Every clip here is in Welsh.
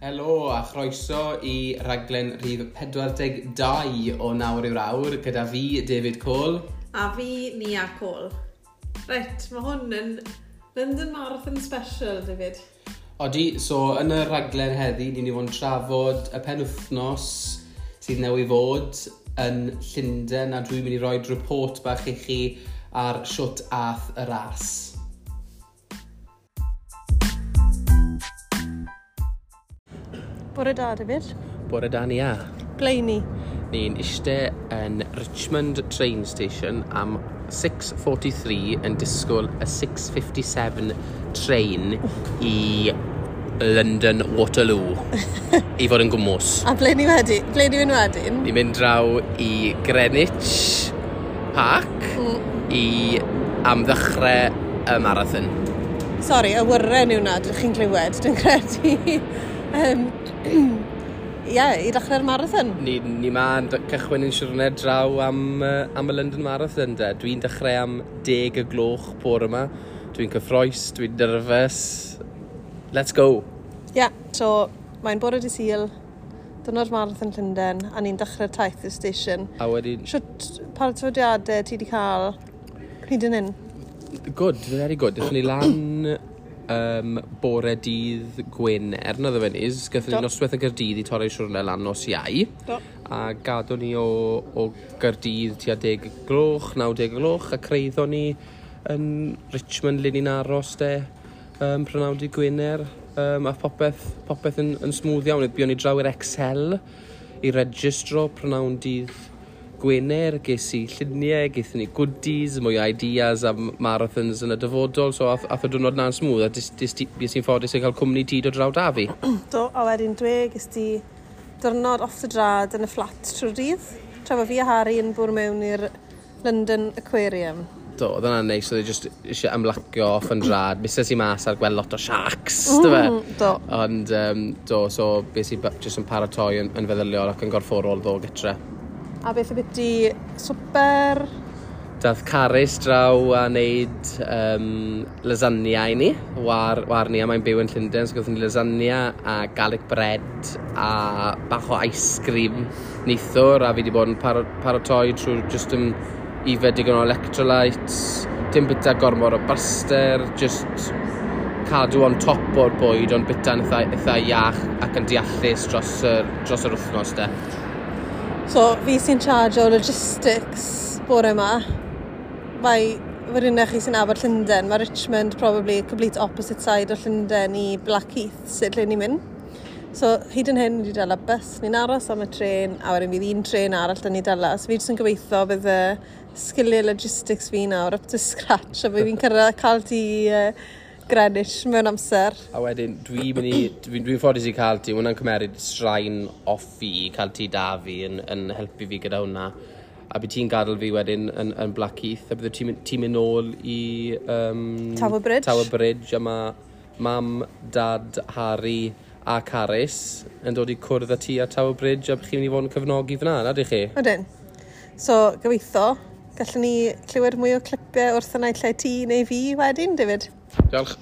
Helo a chroeso i raglen rhif 42 o nawr i'r awr gyda fi, David Cole. A fi, Nia Cole. Reit, mae hwn yn London Marathon Special, David. Odi, so yn y raglen heddi, ni'n i fod yn trafod y penwthnos sydd newydd fod yn Llundain a dwi'n mynd i roi report bach i chi ar siwt ath y ras. Bore da, David. Bore da ni a. Blaeni. Ni'n eistedd yn Richmond Train Station am 6.43 yn disgwyl y 6.57 train i London Waterloo i fod yn gwmws. A ble ni wedi? Ble ni mynd wedyn? Ni'n mynd draw i Greenwich Park mm. i am ddechrau y marathon. Sori, y wyrren yw na, dych chi'n glywed, dwi'n credu. um, Ie, yeah, i ddechrau'r marathon. Ni, ni ma'n cychwyn yn siwrnau draw am, uh, am y London Marathon, de. Dwi'n dechrau am deg y gloch bore yma. Dwi'n cyffroes, dwi'n nerfus. Let's go. Ie, yeah, so mae'n bore dy syl, dyna'r Marathon Llundain, a ni'n dechrau taith y station. A wedyn... Siwt, paratodiadau ti wedi cael hyd yn un? Good, very good. Ddechrau ni lan um, bore dydd Gwener, na yfe nis. Gatho ni noswaith y Gyrdydd i torri siwrne lan nos iau. Do. A gadw ni o, o Gyrdydd tua 10 gloch, 90 gloch, a creiddo ni yn Richmond lyn ni'n aros de, um, prynawn Gwener. Um, a popeth, popeth yn, yn smooth iawn. buon ni draw i'r Excel i registro prynawn dydd Gwener, ges i lluniau, gaethon ni goodies, mwy o ideas a marathons yn y dyfodol, so ath, ath y diwrnod na'n smwth, a ges i'n ffodus i cael cwmni tyd o draw da fi. Do, a wedyn dwe, ges ti diwrnod off the drad yn y fflat trwy'r dydd, tra fo fi a Harry yn bwr mewn i'r London Aquarium do, oedd hwnna'n neis, oedd e just eisiau ymlacio off yn drad. Mises i mas ar gweld lot o sharks, mm, dy fe? Do. Ond, um, do, so, bes i just yn paratoi yn, yn feddyliol ac yn gorfforol ddo gytre. A beth ydy swper? Dath Caris draw a wneud um, lasagna i ni. War, war ni a mae'n byw yn Llundain, so gothen ni lasagna a garlic bread a bach o ice cream neithwr a fi wedi bod yn paro, paratoi trwy just yn ife digon o electrolytes, dim bita gormod o baster, just cadw on top o'r bwyd ond bita'n eitha, eitha iach ac yn deallus dros yr, dros yr wythnos de. So, fi sy'n charge o logistics bore yma. Mae fyrinau chi sy'n abod Llundain. Mae Richmond probably complete opposite side o Llundain i Blackheath, sut lle ni'n mynd. So, hyd yn hyn, ni wedi dala bus, ni'n aros am y tren, a wedyn bydd un tren arall da ni dala. So, fi jyst yn gobeithio bydd y sgiliau logistics fi nawr up to scratch, a bydd fi'n cyrraedd cael ti uh, grenish mewn amser. A wedyn, dwi'n mynd i, dwi'n dwi ffodus i cael ti, hwnna'n cymeryd straen off fi, cael ti da fi yn, yn helpu fi gyda hwnna. A bydd ti'n gadael fi wedyn yn, yn Blackheath, a bydd ti'n mynd nôl i... Um, Tower Bridge. Tower Bridge, a mae mam, dad, Harry a Caris yn dod i cwrdd â ti a Tower Bridge, a bydd chi'n mynd i fod yn cyfnogi fyna, na ydych chi? Ydyn. So, gobeithio, gallwn ni clywed mwy o clipiau wrth yna lle ti neu fi wedyn, David. Diolch.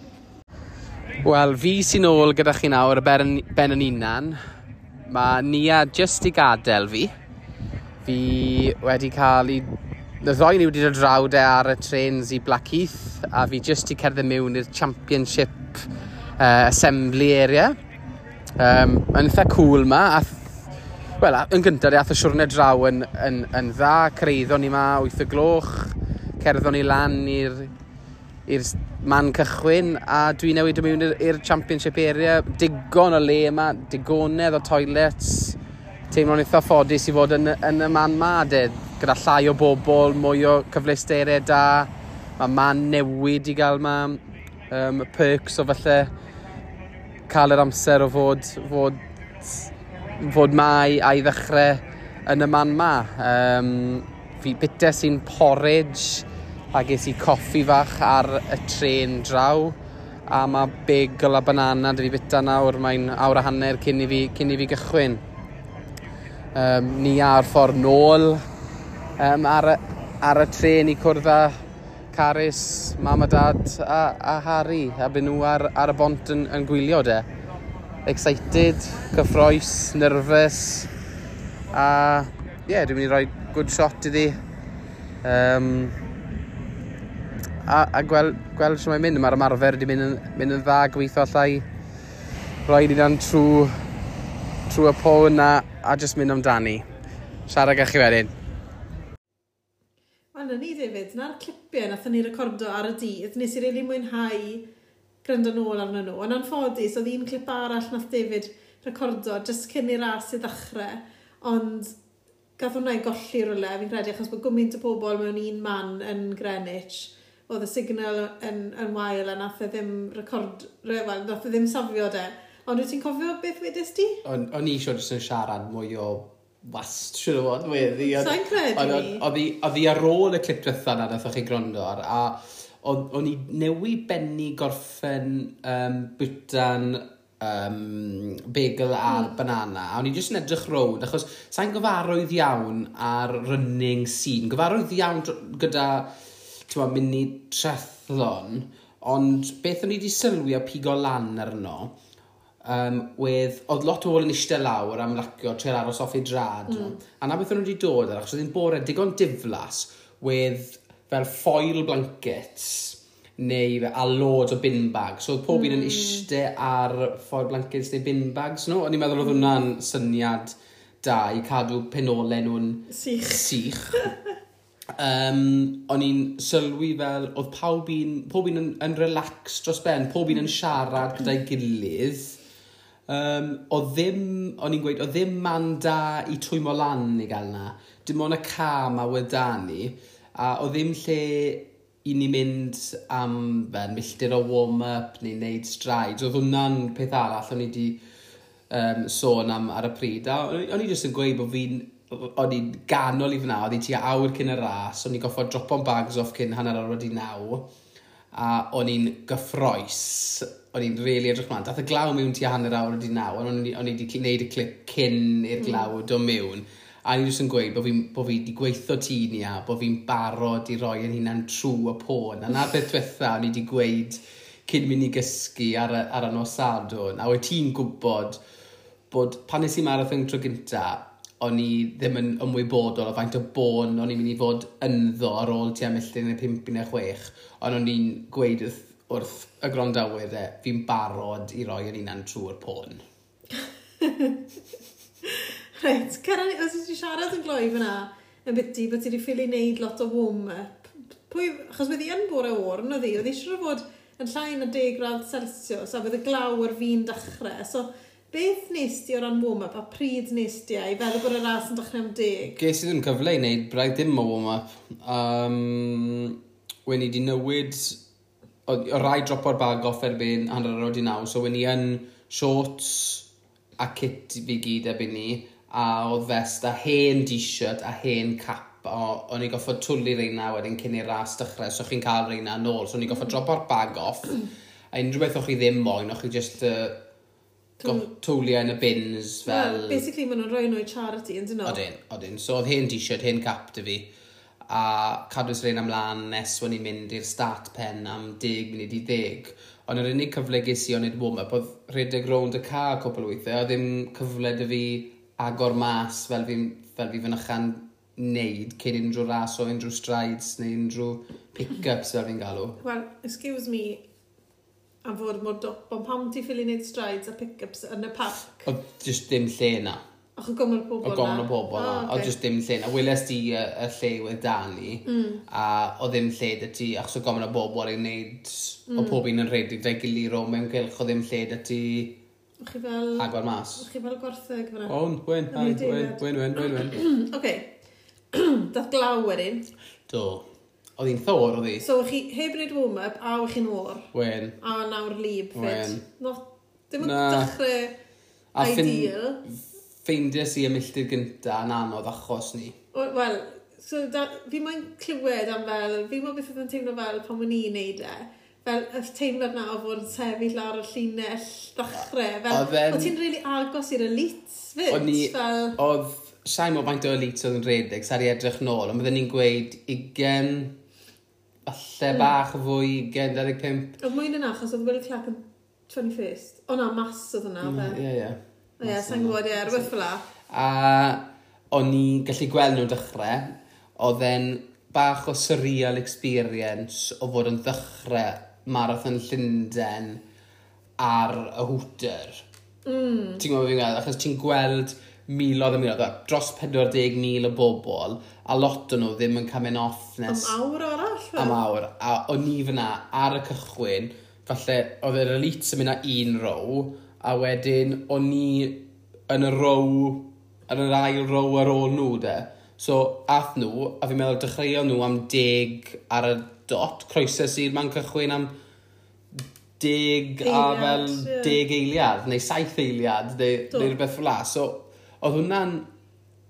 Wel, fi sy'n ôl gyda chi nawr y ben, ben yn unan. Mae Nia just i gadael fi. Fi wedi cael ei... Y ddoi ni wedi dod draw de ar y trens i Blackheath a fi just i cerdded mewn i'r Championship uh, Assembly area. Um, yn eitha cool ma. A Wel, yn gyntaf, ath y siwrne draw yn, yn, yn dda. Creiddon ni ma 8 y gloch. Cerddon ni lan i'r i'r man cychwyn a dwi newid mewn i'r championship area digon o le yma digonedd o toilets teimlo'n eitha ffodus i fod yn, yn y man ma de, gyda llai o bobl mwy o cyfleusterau da mae man newid i gael ma um, perks o falle cael yr amser o fod, fod, fod mai a'i ddechrau yn y man ma. Um, fi bites sy'n porridge, a ges i coffi fach ar y tren draw a mae bagel a banana dy fi bita nawr, mae'n awr a hanner cyn i fi, cyn i fi gychwyn. Um, ni ar ffordd nôl um, ar, y, ar y tren i cwrdd â Caris, mam a dad a, a Harry a byd nhw ar, ar y bont yn, yn gwylio de. Excited, cyffroes, nervous a ie, yeah, dwi'n mynd i roi good shot iddi. Um, a, a gweld, gweld sy'n mae'n mynd. Mae'r ymarfer wedi mynd, yn, mynd yn dda gweithio allai rhoi ni dan trwy, trwy y pôn na a jyst mynd amdani. Siarad gach chi wedyn. Wel, na ni David, na'r clipiau nath ni recordo ar y dydd, nes i rili really mwynhau gryndo nôl arnyn nhw. Yn anffodus, oedd un clip arall nath David recordo jyst cyn i'r ras i ddechrau, ond gath hwnna i golli rhywle, fi'n credu, achos bod gwmynt o bobl mewn un man yn Greenwich oedd y signal yn, yn wael a nath e ddim record, wel, nath e ddim safio de. Ond wyt ti'n cofio beth wedys ti? O'n i eisiau jyst yn siarad mwy o wast, siwr o fod, weddi. Sa'n credu. Oedd hi ar ôl y clip diwetha na nath chi grondo ar, a o'n i newi benni gorffen um, bwyta'n um, bagel a'r mm. banana. A o'n i jyst yn edrych rownd, achos sa'n gyfarwydd iawn ar running scene. Gyfarwydd iawn gyda tywa, mynd i trethlon, ond beth o'n i wedi sylwi a pigo lan arno, um, wedd, oedd lot o ôl yn eistedd lawr am lacio tre'r aros off i drad. Mm. A na beth o'n i wedi dod ar, achos oedd hi'n bore digon diflas, wedd fel foil blankets, neu a loads o bin bags. So oedd pob un mm. yn eistedd ar foil blankets neu bin bags nhw. No? O'n i'n meddwl oedd hwnna'n syniad da i cadw penolau nhw'n sych. sych. um, o'n i'n sylwi fel, oedd pawb un, pob un yn, yn relax dros ben, pob un yn siarad gyda'i gilydd. Um, o ddim, o'n i'n gweud, o ddim man da i twymo lan i gael na. Dim ond y cam a wedani. A o ddim lle i ni mynd am fel milltir o warm-up neu wneud strides. Oedd hwnna'n peth arall o'n i wedi um, sôn am ar y pryd. A o'n i jyst yn gweud bod fi'n o'n i'n ganol i fyna, o'n i tua awr cyn y ras, o'n i'n goffo drop on bags off cyn hanner awr wedi naw, a o'n i'n gyffroes, o'n i'n really edrych mlaen. Dath y glaw mewn tua hanner awr wedi naw, o'n i wedi gwneud y clip cyn i'r mm. glaw mm. do mewn. A ni'n jyst yn gweud bod fi, bo fi wedi gweithio ti ni a bod fi'n barod i roi yn hunan trw y pôn. A na beth diwetha, o'n i wedi gweud cyn mynd i gysgu ar, ar y nosadwn. A wyt ti'n gwybod bod pan nes i marathon tro gyntaf, o'n i ddim yn ymwybodol o faint o bôn o'n i'n mynd i fod ynddo ar ôl ti milltir neu 5 neu 6, ond o'n i'n gweud wrth, wrth y grondawyr e, fi'n barod i roi yr unan trwy'r pôn. Reit, Ceren, os ti siarad yn gloi fyna, yn byty bod ti wedi ffili wneud lot o warm-up. Pwy, achos wedi yn bore o'r, yn oedd i, oedd i siŵr fod yn llai na 10 gradd Celsius, a bydd y glaw ar fi'n dechrau, so Beth nes ti o ran warm-up a pryd nes ti e? i fel bod y ras yn dechrau am deg? Ges i ddim cyfle i wneud braidd dim o warm-up. Um, wen i wedi newid... O, o rai drop o'r bag off erbyn hanner ar oed i naw, so wen i yn shorts a kit fi gyd erbyn ni, a oedd vest a hen t-shirt a hen cap o, o'n i goffod twlu reina wedyn cyn i'r ras dechrau, so chi'n cael reina nôl, so o'n i goffo drop o'r bag off, a unrhyw beth o'ch chi ddim moyn, o'ch chi just uh, towliau yn y bins fel... Well, basically, maen nhw'n rhoi nhw i charity yn dyn nhw. Odyn, odyn. So, oedd hen t-shirt, hen cap dy fi. A cadwys rhain amlan nes wna i'n mynd i'r start pen am 10 munud i 10. Ond yr unig cyfle ges i o'n i'n warm-up oedd rhedeg rownd y car cwpl o weithiau. Oedd ddim cyfle dy fi agor mas fel fi, fel fi fynychan neud cyn unrhyw ras o unrhyw strides neu unrhyw pick-ups fel fi'n galw. Wel, excuse me, am fod mor dop, ond pam ti'n ffili wneud strides a pick-ups yn y parc? O, just dim lle na. Ach, o goml pobol na? O gomor o pobol na, o jyst dim lle na. Ah, weles di y, y lle wedi dalu, mm. a o ddim lle dy ti, achos o gomor o bobl i wneud, mm. o pob un yn redig da'i gilydd o mewn gylch, o ddim lle dy ti... Chi fel... Agor mas. Och Chi fel gwartheg fyna. O, wyn, wyn, wyn, wyn, wyn, wyn. Oce, dath glaw wedyn. Do. Oedd hi'n thor, oedd hi. So, chi heb wneud warm-up, a o'ch chi'n o'r. Wen. A nawr lib fit. Wen. No, dim yn dechrau ideal. ffeindio si y milltir gynta yn anodd achos ni. Wel, so da, fi moyn clywed am fel, fi moyn beth oedd yn teimlo fel pan wna i'n neud e. Fel y teimlad na o fod yn sefyll ar y llinell ddechrau. Fel, oedd then... ti'n really agos i'r elites fyd? Oedd ni, fel... oedd sain o faint o elites oedd yn redeg, sa'r i edrych nôl, ond bydden ni'n gweud 20 falle mm. bach fwy gen 25. Oedd mwyn yna, achos oedd Will Clark yn 21st. O na, mas oedd yna, fe. Mm, ie, ie. Ie, sa'n gwybod, ie, rhywbeth fel A o'n i gallu gweld nhw'n dechrau, oedd e'n bach o surreal experience o fod yn ddechrau marathon Llundain ar y hwter. Mm. Ti'n gwybod fi'n gweld, achos ti'n gweld miloedd a miloedd, dros 40,000 o bobl, a lot o'n nhw ddim yn cael mynd off nes... Am awr arall? Am awr. A o'n i fyna ar y cychwyn, falle oedd yr elites yn mynd â un row, a wedyn o'n i yn y row, yn yr ail row ar ôl nhw de. So, ath nhw, a fi'n meddwl dechreuon nhw am deg ar y dot, croeso i'r man cychwyn am deg a fel yeah. deg eiliad, neu saith eiliad, neu, neu rhywbeth fel la. So, oedd hwnna'n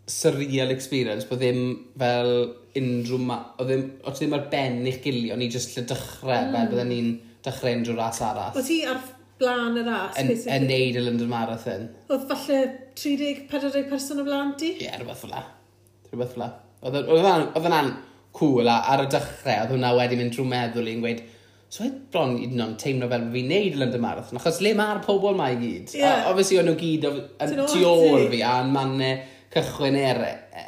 surreal experience, bod ddim fel unrhyw ma... O ddim, o ddim ar ben i'ch gilio, ni jyst lle dechrau, mm. fel byddwn ni'n dechrau unrhyw ras arall. O ti ar blaen y ras? Yn, yn neud y London Marathon. Oedd falle 30-40 person o blaen ti? Ie, yeah, rhywbeth fel Rhywbeth fel Oedd yna'n cool, a ar y dechrau, oedd hwnna wedi mynd drwy meddwl i'n gweud, So oedd bron i yn teimlo fel bod fi'n neud y London Marathon, achos le mae'r pobl mae i gyd? Yeah. Obviously, o'n nhw gyd yn tu ôl fi, a'n mannau cychwyn er,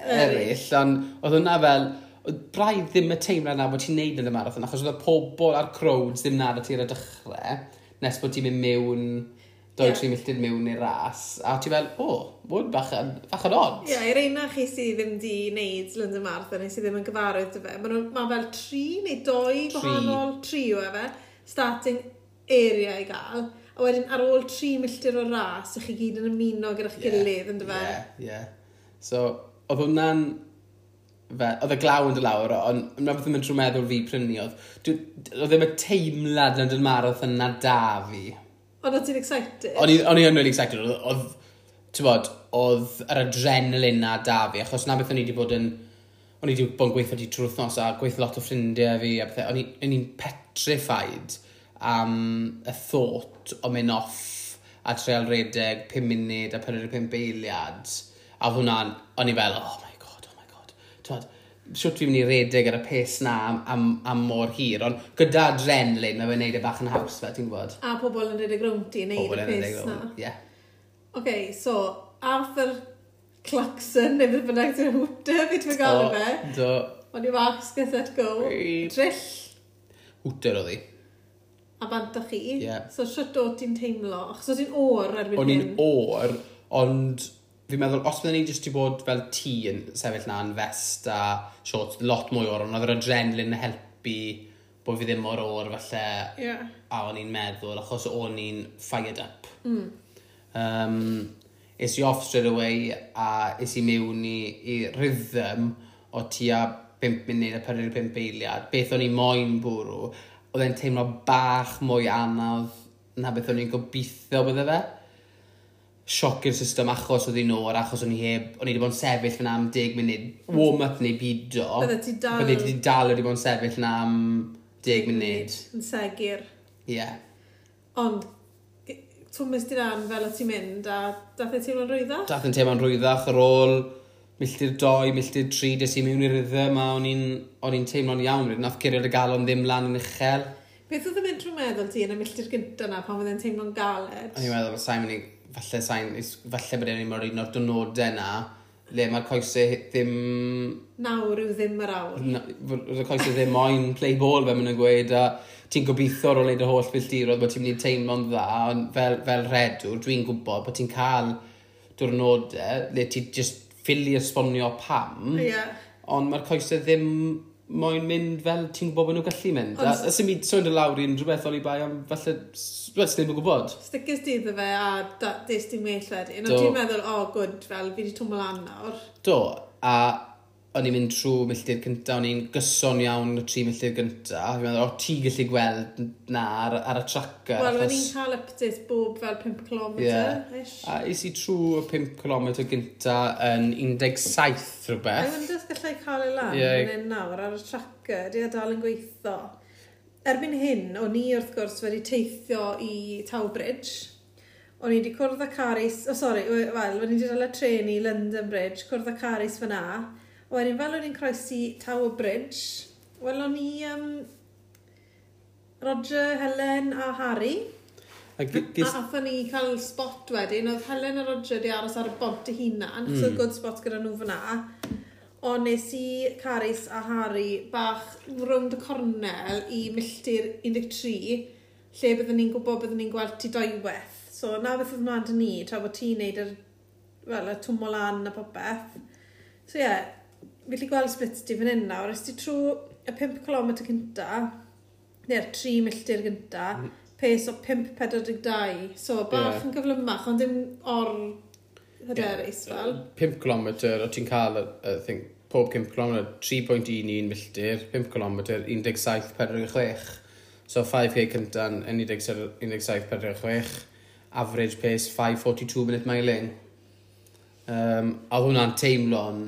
eraill, ond oedd hwnna fel, oedd braidd ddim y teimlad na bod ti'n neud yn y marathon, achos oedd y pobl a'r crowds ddim nad y ti ar y dechrau, nes bod ti'n mynd mewn, doi yeah. tri milltir mewn i'r ras, a ti fel, o, oh, bod bach yn, bach yn odd. Ie, yeah, i'r ein chi sydd ddim di wneud London Marathon, neu sydd ddim yn gyfarwydd dy fe, mae ma fel tri neu doi gwahanol tri o efe, starting area i gael, a wedyn ar ôl tri milltir o ras, ych chi gyd yn ymuno gyda'ch yeah. gilydd, yn dy fe? Ie, yeah, ie. Yeah. So, oedd hwnna'n... Oedd y glaw yn dy lawr, ond yna beth yn mynd trwy meddwl fi prynu, oedd ddim y teimlad yn dyn marath yna da fi. Ond oedd ti'n excited? O'n i yn really excited, oedd, oedd, bod, oedd yr adrenalin na da fi, achos na beth o'n i wedi bod yn... O'n i wedi bod yn gweithio di trwy wythnos a gweithio lot o ffrindiau fi a bethau. O'n i'n petrified am y thought o mynd off a treol redeg 5 munud a 45 eiliad A hwnna'n, o'n i fel, oh my god, oh my god. Twad, siwt fi'n mynd i redeg ar y pes na am, am, am mor hir, ond gyda adrenalin, mae fe'n neud e bach yn haws fe, ti'n gwybod? A pobl yn redeg rownd ti, neud y pes na. Ie. Yeah. Okay, so, Arthur Clarkson, neu beth bynnag ti'n hwta, fi ti'n gael fe. Do. O'n i fach mas gyda'r go. Drill. Hwter oedd hi. A bant o chi. Yeah. So, siwt o ti'n teimlo? Achos o ti'n or erbyn hyn. O'n i'n or, ond fi'n meddwl, os byddwn ni jyst i bod fel tŷ yn sefyll na yn fest a shorts, lot mwy o'r ond oedd yr adrenalin yn helpu bod fi ddim mor o'r falle yeah. a o'n i'n meddwl achos o'n i'n fired up. Mm. Um, is i off straight away a is i mewn i, i rhythm o tua 5 munud a 45 eiliad. Beth o'n i moyn bwrw, oedd e'n teimlo bach mwy anodd na beth o'n i'n gobeithio bydde fe sioc i'r system achos oedd hi'n o'r, achos o'n i heb, o'n i wedi bod yn sefyll fyna am 10 munud, warm-up neu bido. Bydde ti dal... Bydde ti dal wedi bod yn sefyll fyna am 10 munud. Yn segur. Ie. Yeah. Ond, twmys di ran fel o ti'n mynd, a dath e'n teimlo'n rwyddach? Dath yn teimlo'n rwyddach ar ôl milltir 2, milltir 3, des i mewn i'r rhythm a o'n i'n teimlo'n iawn. Nath cyrraedd y galon ddim lan yn uchel. Beth oedd yn mynd trwy meddwl ti yn y milltir gyntaf na pan oedd e'n teimlo'n galed? O'n i'n meddwl, sa'n mynd i falle sain, falle bod e'n un o'r dynodau na, le mae'r coesau ddim... Nawr yw ddim yr awr. Roedd y coesau ddim moyn play ball fe maen nhw'n gweud, a ti'n gobeithio ar ôl neud y holl filltirodd bod ti'n mynd i teimlo'n dda, ond fel, fel redwr, dwi'n gwybod bod ti'n cael diwrnodau le ti just ffili esbonio pam, yeah. ond mae'r coesau ddim moyn mynd fel ti'n gwybod bod nhw'n gallu mynd. Ond... A sy'n mi sôn y lawr i'n rhywbeth oli bai am falle, rhaid ddim yn gwybod. Stickers dydd o fe a des ti'n well wedyn. Ond ti'n meddwl, o, oh, good, fel fi wedi twmol an nawr. Do, a o'n i'n mynd trwy milltir cynta, o'n i'n gyson iawn y tri milltir gynta. Fi'n meddwl, o ti gallu gweld na ar, ar y tracker. Wel, o'n i'n cael updates bob fel 5 km. Yeah. A is i trwy y 5 km gynta yn 17 rhywbeth. A wyndas gallai cael ei lan yeah. yn un nawr ar y tracker, di a dal yn gweithio. Erbyn hyn, o'n i wrth gwrs wedi teithio i Tawbridge o'n i wedi cwrdd â Caris, o oh, sori, wel, o'n i wedi dal y tren i London Bridge, cwrdd â Caris fyna, Wedyn, fel o'n i'n croesi Tower Bridge, wel o'n i um, Roger, Helen a Harry. A, a athon ni cael spot wedyn, oedd Helen a Roger di aros ar y bont y hunan, mm. so good spot gyda nhw fyna. Ond nes i Caris a Harry bach rownd y cornel i milltir 13, lle byddwn ni'n gwybod byddwn ni'n gweld ti doiweth. So na beth oedd mlaen ni, tra bod ti'n neud yr, well, y twmol lan a popeth. So ie, yeah, fi wedi gweld sbit ti fan hyn nawr, os ti trwy y 5 km cynta, neu'r 3 milltir gynta, mm. pes o 5.42, so bach yeah. yn gyflymach, ond dim or hyderus yeah. fel. 5 km, o ti'n cael, I think, pob 5 km, 3.11 milltir, 5 km, 17.46. So 5k cynta'n 17.46, average pace 5.42 minute miling. Um, a hwnna'n teimlo'n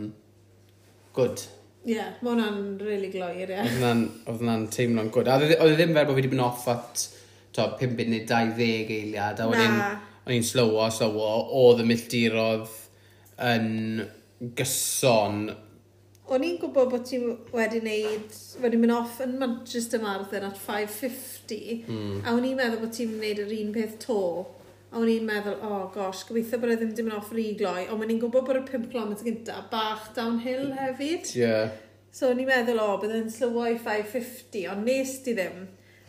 good. Ie, yeah, mae hwnna'n really gloir, ie. Yeah. Oedd hwnna'n teimlo'n good. A oedd e ddim fel bod fi wedi bod off at to, 5 byd neu 20 eiliad. A wedyn, o'n i'n slowo, slowo, oedd y milltirodd yn gyson. O'n i'n gwybod bod ti wedi wneud, wedi mynd off yn Manchester Marathon at 5.50, mm. a o'n i'n meddwl bod ti'n wneud yr un peth to. A o'n i'n meddwl, oh gosh, gobeithio bod e ddim dim yn off rigloi, ond o'n i'n gwybod bod y 5 km gyntaf bach downhill hefyd. Yeah. So o'n i'n meddwl, o, oh, bydd yn slywo i 5.50, ond nes di ddim.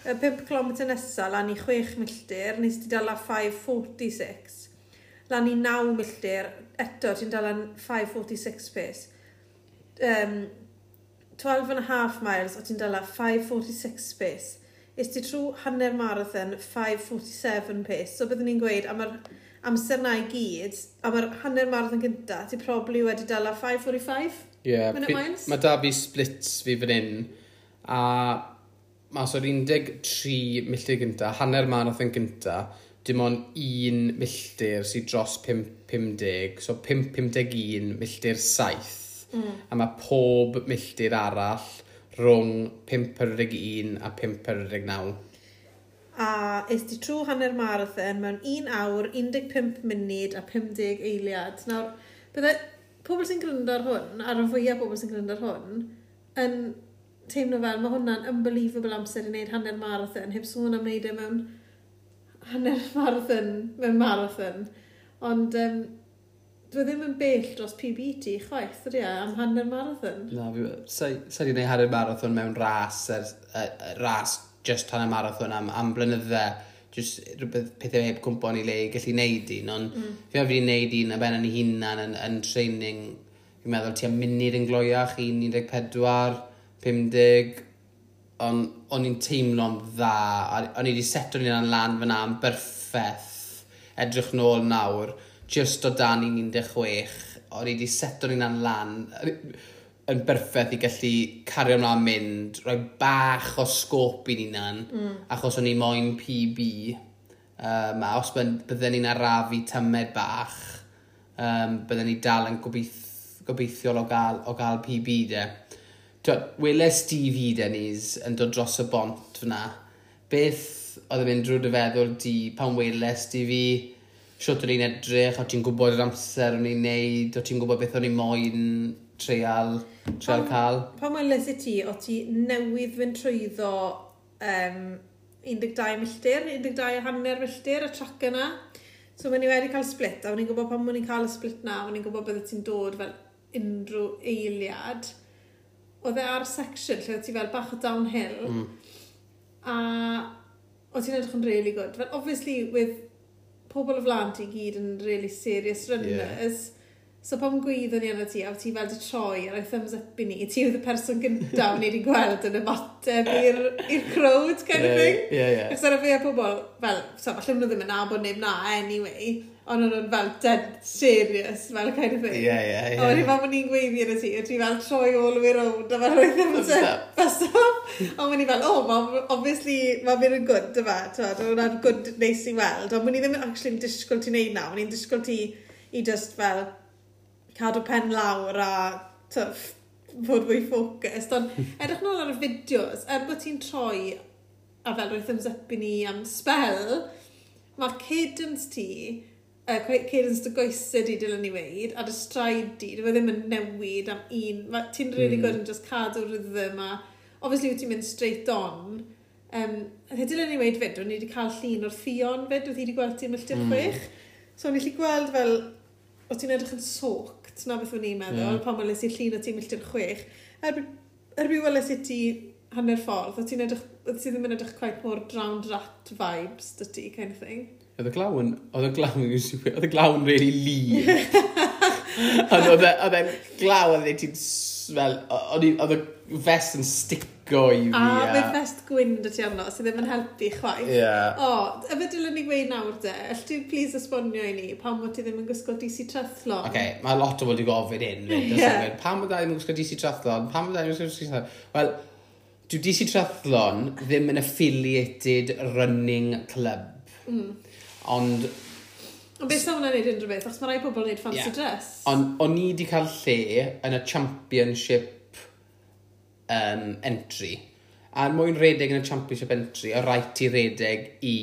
Y 5 km nesaf, lan i 6 milltir, nes di dala 5.46. Lan i 9 milltir, eto ti'n dala 5.46 pace. Um, 12 and a half miles, o ti'n dala 5.46 pace is ti trwy hanner marathon 5.47 pace. So byddwn ni'n gweud, am yr amser na i gyd, am yr hanner marathon gynta, ti probably wedi dala 5.45 yeah, minute miles. Mae da fi splits fi fan hyn, a mas o'r 13 milltir gynta, hanner marathon gynta, dim ond un milltir sydd dros 5.50, so 5.51 milltir 7. Mm. A mae pob milltir arall rhwng 5.41 a 5.49. A est ti trwy hanner marathon mewn 1 awr, 15 munud a 50 eiliad. Nawr, bydde pobl sy'n gryndo ar hwn, ar y fwyaf pobl sy'n gryndo ar hwn, yn teimlo fel mae hwnna'n unbelievable amser i wneud hanner marathon, heb sôn am wneud e mewn hanner marathon, mewn marathon. Ond um, dwi ddim yn bell dros PBT chwaith, ydy e, am hanner marathon. Na, fi wedi gwneud hanner marathon mewn ras, er, er, er, ras just hanner marathon am, am blynydde, just rhywbeth pethau heb cwmpo ni le i gallu neud un, ond mm. fi wedi gwneud un a ben yn ei hunan yn, yn training, fi'n meddwl ti am munud yn gloiach, 1, 14, 50, ond o'n i'n teimlo'n dda, o'n i wedi setio'n un lan fyna am berffeth, edrych nôl nawr, just o dan i'n 16, o'n i wedi seto ni'n an lan, yn berffaith i gallu cario ymlaen mynd, rhoi bach o sgop i'n unan, mm. achos o'n i moyn PB. Um, a os bydden ni'n arafu tymed bach, um, bydden ni dal yn gobeith, gobeithiol o gael, o gael PB de. Weles Stevie Denny's yn dod dros y bont fyna. Beth oedd yn mynd drwy dy feddwl di pan weles di fi siwt o'n i'n edrych, o ti'n gwybod yr amser o'n i'n neud, o ti'n gwybod beth o'n i'n moyn treial, treial cael. Pa mae'n i ti, o ti newydd fynd trwyddo um, 12 milltir, 12 a hanner milltir, y trac yna. So mae'n i wedi cael split, a o'n i'n gwybod pan o'n i'n cael y split na, o'n i'n gwybod bydde ti'n dod fel unrhyw eiliad. Oedd e ar section lle ti fel bach o downhill, mm. a o ti'n edrych yn really good. Fel, obviously, with pobl o flan ti gyd yn really serious runners. Yeah. So pam gwyddo ni yna ti, a ti fel di troi a roi thumbs up i ni, ti oedd y person gyntaf ni wedi gweld yn ymateb i'r crowd kind of thing. Ie, ie. Ac Ac so fe a pobl, fel, so, falle nhw ddim yn nabod neb na anyway ond o'n nhw'n fel dead serious, fel kind of thing. Ie, ie, ie. A wedi fel bod ni'n gweithio yn y tŷ, a ti fel troi all the way round, a fel roedd yn bus off. Ond o'n i fel, oh, ma, obviously, mae'n mynd yn good, dyma, ti'n hwnna'n gwd neis i weld. Ond o'n i ddim actually yn disgwyl ti wneud na, o'n i'n disgwyl ti i just fel cadw pen lawr a tyff, fod fwy ffocust. Ond edrych nôl ar y fideos, er bod ti'n troi a fel roedd thumbs up i ni am spell, mae cadence ti uh, cadence dy goesau di dylen ni weid, a dy straid di, dwi ddim yn newid am un. Ti'n really mm. good yn just cadw rhythm a... Obviously, wyt ti'n mynd straight on. Um, Hyd e dylen ni weid fyd, o'n i wedi cael llun o'r ffion fyd, oedd hi wedi gweld ti'n milltir mm. chwech. So, o'n i wedi gweld fel... O ti'n edrych yn soct, na beth o'n i'n meddwl, yeah. pan weles i llun o ti'n milltir chwech. Erbyn erby weles i ti hanner ffordd, o ti'n edrych... O ti ddim yn edrych quite more drowned rat vibes, dy ti, kind of thing. Oedd y glaw yn... Oedd y glaw yn... Oedd y glaw yn really lean. Ond e, oedd e'n glaw oedd e ti'n Fel... Oedd y vest yn stico i fi. A, mae vest gwyn dy ti arno, sydd ddim yn helpu chwaith. Ie. Yeah. O, y fe dylen ni gweud nawr de, allai ti please esbonio i ni pam mod ti ddim yn gwisgo DC Trethlon? Oce, okay, mae lot o fod i gofyn hyn. Yeah. Pam mod i ddim yn gwisgo DC Trethlon? Pam mod i ddim yn gwisgo DC Trethlon? Wel, dyw DC Trethlon ddim yn affiliated running club. Mm. Ond... Ond beth sa hwnna'n neud unrhyw beth? Achos mae rai pobl yn neud fancy yeah. dress. Ond o'n i wedi cael lle yn y championship um, entry. A mwyn redeg yn y championship entry, o rhaid i redeg i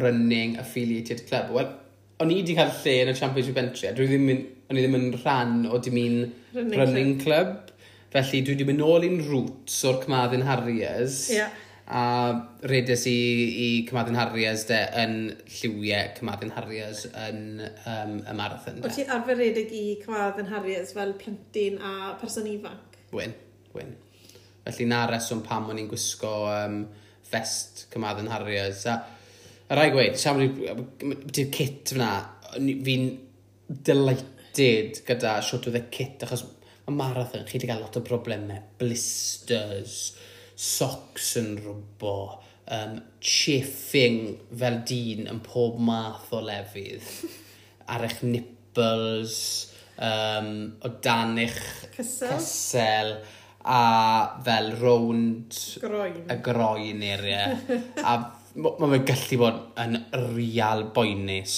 running affiliated club. Wel, o'n i wedi cael lle yn y championship entry, a dwi ddim yn, o'n i ddim yn rhan o dim un running, running club. club. Felly dwi wedi mynd nôl i'n roots o'r Cmaddin Harriers. Yeah a redes i, i Cymadyn Harriers de yn lliwiau Cymadyn Harriers yn um, y marathon. O ti arfer redeg i Cymadyn Harriers fel plentyn a person ifanc? Wyn, wyn. Felly na reswm pam o'n i'n gwisgo um, fest Cymadyn Harriers. A, a rai gweud, siam ti'n kit fyna, fi'n delighted gyda siwt oedd y kit achos mae marathon, chi wedi cael lot o broblemau, blisters, socks yn rwbo, um, chafing fel dyn yn pob math o lefydd, ar eich nipples, um, o dan eich cysel, cysel a fel rownd groen. y groen area. a mae fe gallu bod yn real boenus.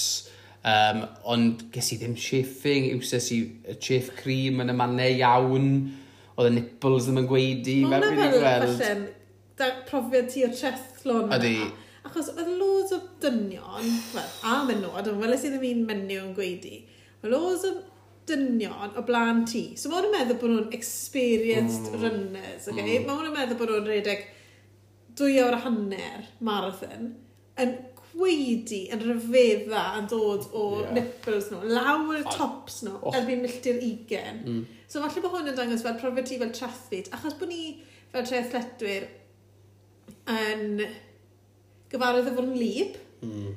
Um, ond ges i ddim chafing, iwsas i chiff cream yn y mannau iawn oedd y nipples ddim yn gweidi. Mae hwnna fel falle'n profiad ti o trethlon. Ydy. Achos oedd loads o dynion, well, a menywod, ond welais i ddim un menyw yn gweidi, oedd loads o dynion o blaen ti. So mae hwnna'n meddwl bod nhw'n experienced mm. runners, okay? Mm. Mae hwnna'n meddwl bod nhw'n redeg dwy awr a hanner marathon yn weidi yn rhyfedda yn dod o yeah. nipples nhw, lawr y tops nhw, oh. erbyn milltir 20. Mm. So falle bod hwn yn dangos fel profiad ti fel triathlete, achos bod ni fel treathletwyr yn gyfarwydd o yn lib mm.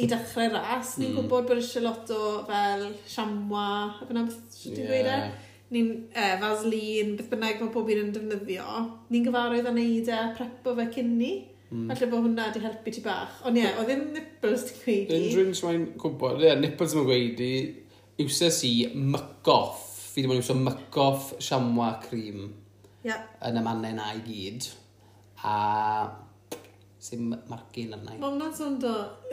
i dechrau ras. Ni'n mm. gwybod bod eisiau lot o fel siamwa, a fyna beth sy'n yeah. dweud e. Ni'n eh, faslin, beth bynnag mae pob un yn defnyddio. Ni'n gyfarwydd â neud e, prepo fe cyn ni. Mm. Alla bod hwnna wedi helpu ti bach. Ond ie, yeah, o ddim nipples ti'n gweidi. i. Unrhyw sy'n gwybod, ie, yeah, nipples yn gweidi. Iwses i mygoff. Fi ddim yn iwsio mygoff siamwa cream yeah. yn y mannau na i gyd. A sy'n margin arna i. Mae hwnna'n sowndo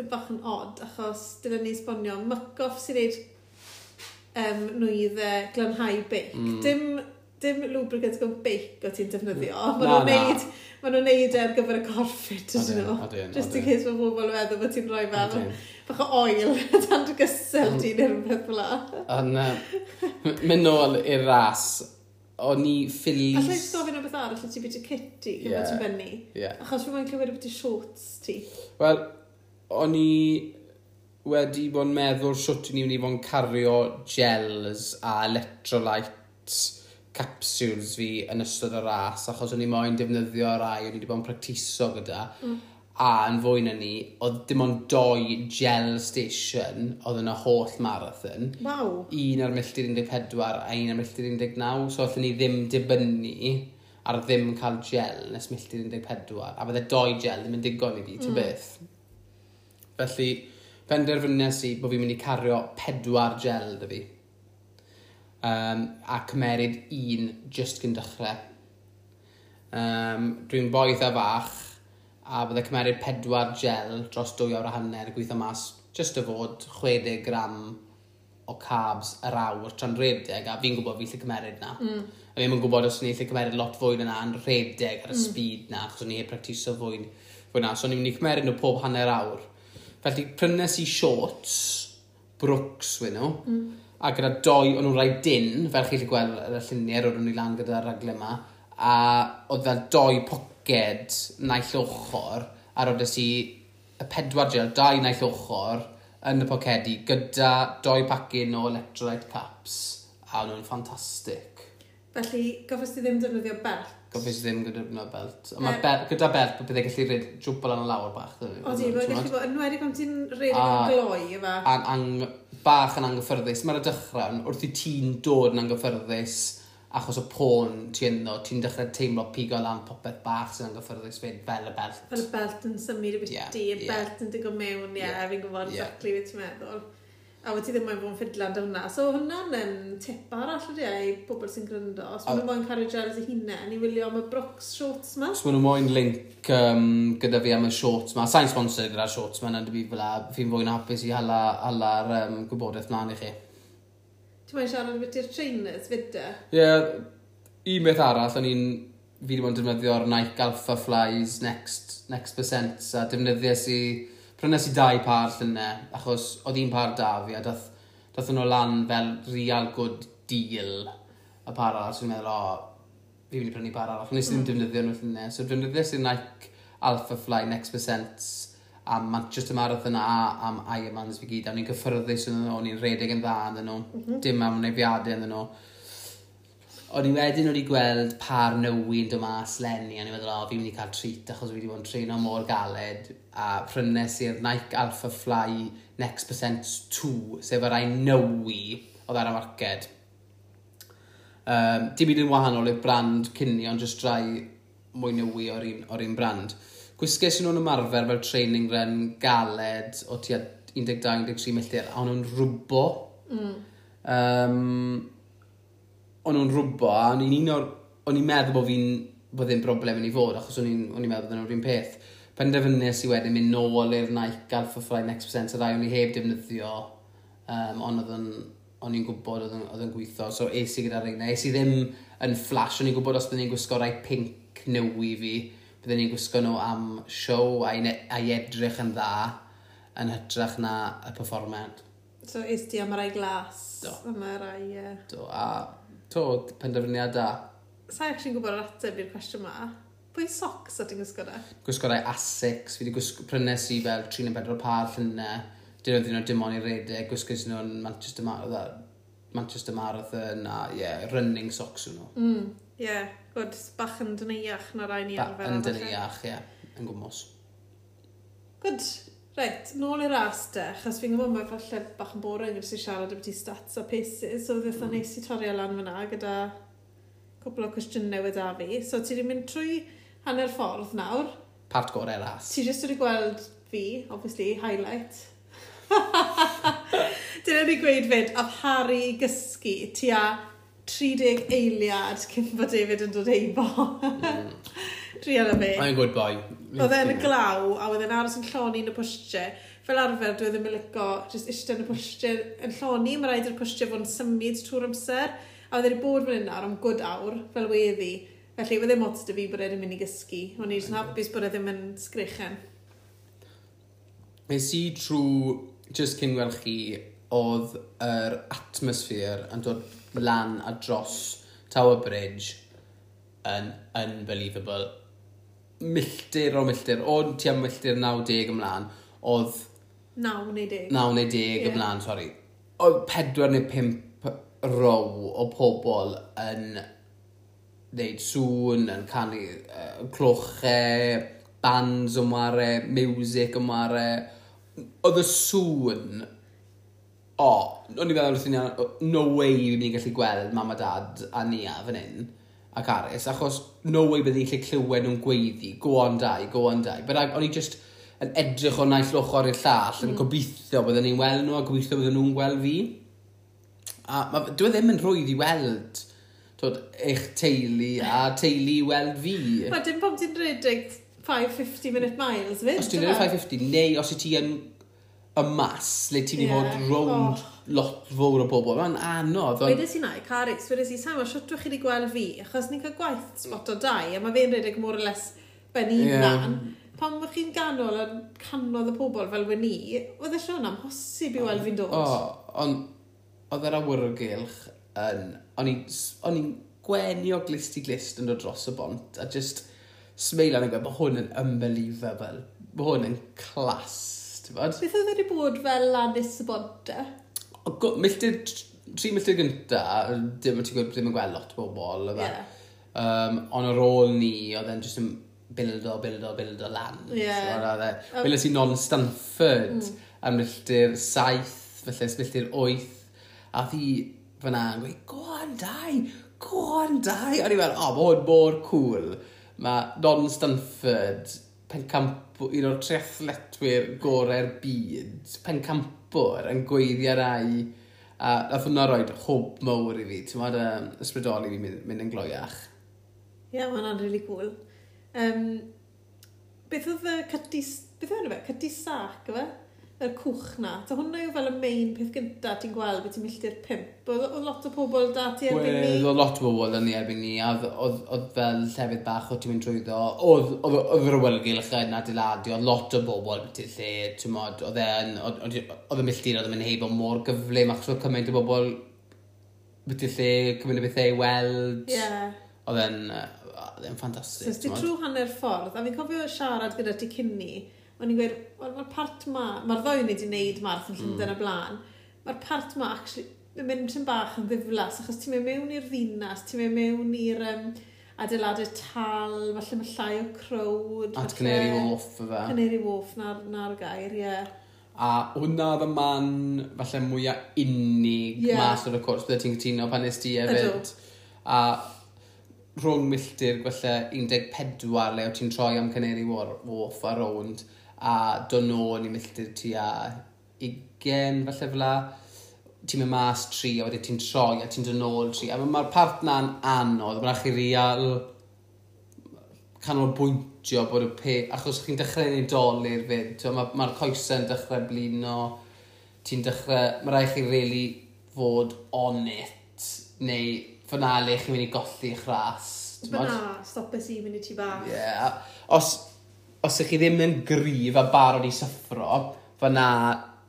bach yn odd, achos dyna ni sbonio mygoff sy'n neud um, nwydde glanhau beic. Mm. Dim dim lubricant go beic o ti'n defnyddio, mm. Mae nhw'n neud, ma nhw'n neud e ar gyfer y corffit ydyn nhw. Just in case mae pobl yn meddwl bod ti'n rhoi fel bach o oil dan dy gysel mm. ti neu rhywbeth fel la. Mynd nôl i'r ras, o'n i ffilis... Alla i gofyn o beth arall, ti'n byd i kitty, gyda ti'n benni. Achos rwy'n clywed beth i shorts ti. Wel, o'n i wedi bod yn meddwl sŵt i ni wedi bod yn cario gels a electrolytes capsules fi yn ystod y ras, achos o'n i moyn defnyddio rai o'n i wedi bod yn practiso gyda. Mm. A yn fwy na ni, oedd dim ond doi gel station oedd yn y holl marathon. Wow. Un ar milltir 14 a un ar milltir 19, so allan ni ddim dibynnu ar ddim cael gel nes milltir 14. A bydde doi gel ddim yn digon i fi, mm. beth. Felly, penderfynes i bod fi'n mynd i cario pedwar gel dy fi um, a cymeryd un just gyn dechrau. Um, Dwi'n boedd a fach a bydde cymeryd pedwar gel dros dwy awr a hanner gweithio mas just y fod 60 gram o carbs yr awr tra'n redeg a fi'n gwybod fi lle cymeryd na. Mm. A fi'n gwybod os ni'n lle cymeryd lot fwy na yn redeg ar y mm. speed na achos ni'n practiso fwy, fwy na. So ni'n mynd i cymeryd nhw pob hanner awr. Felly prynes i shorts, Brooks wyn nhw. Mm a gyda doi o'n nhw'n rhai dyn, fel chi'n gweld ar y lluniau, roeddwn ni lan gyda'r raglen yma, a oedd fel doi poced naill ochr, a roeddes i y pedwar gel, dau naill ochr, yn y pocedi, gyda doi pacyn o electrolyte caps, a nhw'n ffantastig. Felly, gofes ti ddim defnyddio belt? Gofes i ddim gyda belt. Ond mae bel, gyda belt, byddai gallu rhaid jwbl yn y lawr bach. O di, byddai gallu bod yn wedi gwneud ti'n rhaid yn gloi, yma. A'n bach yn anghyffyrddus, mae'r dechrau wrth i ti'n dod yn anghyffyrddus achos o pôn ti ynddo, ti'n dechrau teimlo pigo lan popeth bach sy'n anghyffyrddus fyd fel y belt. Fel y belt yn symud y beth yeah, di, y yeah. belt yn digon mewn, ie, yeah, yeah. fi'n gwybod yeah. exactly beth ti'n meddwl a wedi ddim moyn bod yn ffidlan dy hwnna. So hwnna'n yn tip arall ydy e i pobl sy'n gryndo. Os maen nhw'n moyn cario gels i hunain, i wylio am y Brooks shorts ma. Os maen nhw moyn link um, gyda fi am y shorts ma. Sa'n sponsor gyda'r shorts ma, na dy fi fel fi'n fwy'n hapus i hala, hala'r um, gwybodaeth mlaen i chi. Ti'n moyn siarad beth i'r trainers fyd e? Ie, yeah, un beth arall, o'n i'n fi wedi bod yn defnyddio'r Nike Alpha Flies Next, Next Percent, a defnyddiau sy'n prynes i dau par llynau, achos oedd un par da fi, a dath, dath nhw lan fel real good deal y par arall, so fi'n meddwl, o, fi wedi prynu par arall, nes i ddim hmm. defnyddio nhw llynau, so defnyddio sy'n Nike Alpha Fly Next Percent am Manchester Marathon a am Ironmans fi gyd, a ni'n cyffyrddus yn nhw, ni'n redeg yn dda yn nhw, mm -hmm. dim am wneud fiadau yn nhw o'n i wedyn wedi gweld par nywyn dod mas lenni, a ni'n meddwl, o, fi'n mynd i cael treat achos fi wedi bod yn treino mor galed, a prynes i'r Nike Alpha Fly Next Percent 2, sef yr ein nywi oedd ar y marced. Um, dim byd yn wahanol i'r brand cynni, ond jyst rai mwy newi o'r un, or un brand. Gwisges nhw'n ymarfer fel training run galed o tua 12-13 milltir, a o'n nhw'n rwbo. Mm. Um, o'n nhw'n rwbo, a o'n i'n un o'r... O'n i'n meddwl bod fi'n... bod ddim broblem yn ei fod, achos o'n i'n meddwl bod nhw'n rhywun peth. Penderfynnes i wedyn mynd nôl i'r Nike Alpha Fly Next Percent, a rai o'n i heb defnyddio, um, ond oedd yn o'n i'n gwybod oedd yn gweithio, so es i gyda'r reina. Es i ddim yn flash, o'n i'n gwybod os byddwn i'n gwisgo rai pink newi fi, byddwn i'n gwisgo nhw am siow a'i, ai edrych yn dda yn hytrach na y performant. So is ti am rai glas? Do. Am rai... Uh... Do, a to penderfyniad da. Sa'n eich gwybod yr ateb i'r cwestiwn ma? Pwy socks o ti'n gwisgo da? Gwisgodau Asics. Fi wedi gwisgo prynes i fel 34 par llynau. Dyn nhw ddyn nhw dim ond i redeg. Gwisgais nhw'n Manchester Marathon. Manchester Marathon a, yeah, running socks nhw. Mm, ie, yeah. Gwyd, bach yn dyneiach na rai ni arfer. Bach yn dyneiach, ie. Yeah. Yn gwmwys. Good. Reit, nôl i'r ras de, achos fi'n gwybod mae falle bach yn boring os i siarad am ti stats a paces, so ddeitha mm. neis i torri lan fyna gyda cwbl o cwestiynau weda fi. So ti wedi mynd trwy hanner ffordd nawr. Part gorau ras. Ti jyst wedi gweld fi, obviously, highlight. Dyna ni gweud fyd, a afharu gysgu tua 30 eiliad cyn bod David yn dod eibo. mm. Rhian a fi. I'm a good boy. Oedd e'n y glaw, a oedd e'n aros yn lloni yn y pwstiau. Fel arfer, dwi ddim yn lico, jyst eistedd yn y pwstiau yn lloni, mae rhaid i'r pwstiau fod yn symud trwy'r amser. A oedd e'n bod fan yna am good awr, fel weddi. Felly, oedd e'n ots dy fi bod e'n mynd i gysgu. O'n i'n hapus bod e ddim yn sgrichen. Nes i trwy, jyst cyn gweld chi, oedd yr atmosffer yn dod lan a dros Tower Bridge yn unbelievable milltir o milltir, o ti am milltir 90 ymlaen, oedd... 9 neu 10. 9 neu 10 yeah. ymlaen, sori. Oedd 4 neu 5 row o pobl yn neud sŵn, yn canu uh, clochau, bands ymware, music ymware. Oedd y sŵn... O, oh, o'n i'n meddwl wrth i ni, no way fi'n gallu gweld mam a dad a ni a fan hyn ac Aris, achos no way byddi lle clywed nhw'n gweiddi, go on dau, go on dau. But o'n i just yn edrych o naill ochr i'r llall, yn mm. gobeithio bydden ni'n weld nhw, a gobeithio bydden nhw'n gweld fi. A ma, dwi e ddim yn rwydd i weld twyd, eich teulu a teulu i weld fi. Mae dim pob ti'n redig 550 minute miles, fyd? Os ti'n redig 550, e? neu os i ti yn y mas, le ti'n mynd yeah. i fod rownd... Oh lot fawr o bobl. Mae'n anodd. On... Wedes i na, Carix, wedes i, Sam, siwt chi wedi gweld fi, achos ni'n cael gwaith spot o dau, a mae fe'n redeg mor o les ben i yeah. Pan bych chi'n ganol yn canodd y pobl fel we ni, oedd y Sean am hosib i weld fi'n dod. O, ond oedd yr awyrgylch yn... O'n i'n gwenio glist i glist yn dod dros y bont, a just smeilan yn gweud, mae hwn yn unbelievable. Mae hwn yn clas, ti'n bod? Beth oedd wedi bod fel lan y bont, milltir, tri milltir gynta, dim yn gwybod, dim yn gweld lot o bobl. Yeah. Um, ond ar ôl ni, oedd e'n jyst yn bildo, bildo, bildo lan. E. Yeah. So, Bilas i non-Stanford mm. am milltir saith, felly milltir wyth. A ddi fyna yn gweud, go on dau, go on dau. A ni fel, o, oh, mae hwn mor cool. Mae non-Stanford, pencamp, un o'r triathletwyr gorau'r byd, pencamp bwr yn gweiddi'r ai a nath hwnna roed hwb mowr i fi, ti'n modd um, ysbrydoli fi mynd, mynd yn gloiach. Ie, yeah, hwnna'n really cool. Um, beth oedd y cytis, beth oedd fe, cytisac, yfe? yr cwch na. Ta hwnna yw fel y main peth gyntaf ti'n gweld beth ti'n milltir pimp. Oedd lot o pobl da ti erbyn ni? Oedd lot o bobl yn ni erbyn ni, a oedd fel llefydd bach o ti'n mynd trwyddo, oedd yr awelgylch yn adeiladu, oedd lot o bobl beth i'r lle, ti'n modd, oedd e'n milltir, oedd yn mynd heibo mor gyflym, achos oedd cymaint o bobl beth i'r lle, cymaint o bethau i weld. Yeah. Oedd e'n ffantastig. So, ti trwy hanner ffordd, a fi'n cofio siarad gyda ti cynni, o'n i'n gweud, mae'r well, part ma, mae'r ddoi ni wedi wneud marth yn Llundain mm. y blaen, mae'r part ma, actually, yn mynd yn bach yn ddiflas, achos ti'n mynd mewn i'r ddinas, ti'n mynd mewn i'r um, adeiladau tal, falle mae llai o crowd. At Canary Wharf, fe. Canary Wharf, na'r na gair, ie. Yeah. A hwnna oedd y man, falle mwyaf unig yeah. mas o'r cwrs, bydde ti'n cytuno pan nes ti hefyd. A rhwng milltir, falle 14 le o ti'n troi am Canary Wharf a rownd a dod nôl o'n i'n milltir a 20 falle fel ti'n mynd mas tri a wedyn ti'n troi a ti'n dod nôl tri a mae'r part na'n anodd mae'n chi real canolbwyntio bod y pe achos chi'n dechrau ei dolir fyd mae'r ma, coesau'n dechrau blino ti'n dechrau mae rhaid chi really fod on it neu fanale chi'n mynd i golli eich ras Fyna, stopus i, mynd i ti bach. Ie, yeah. os os ych chi ddim yn gryf a barod i syffro, fyna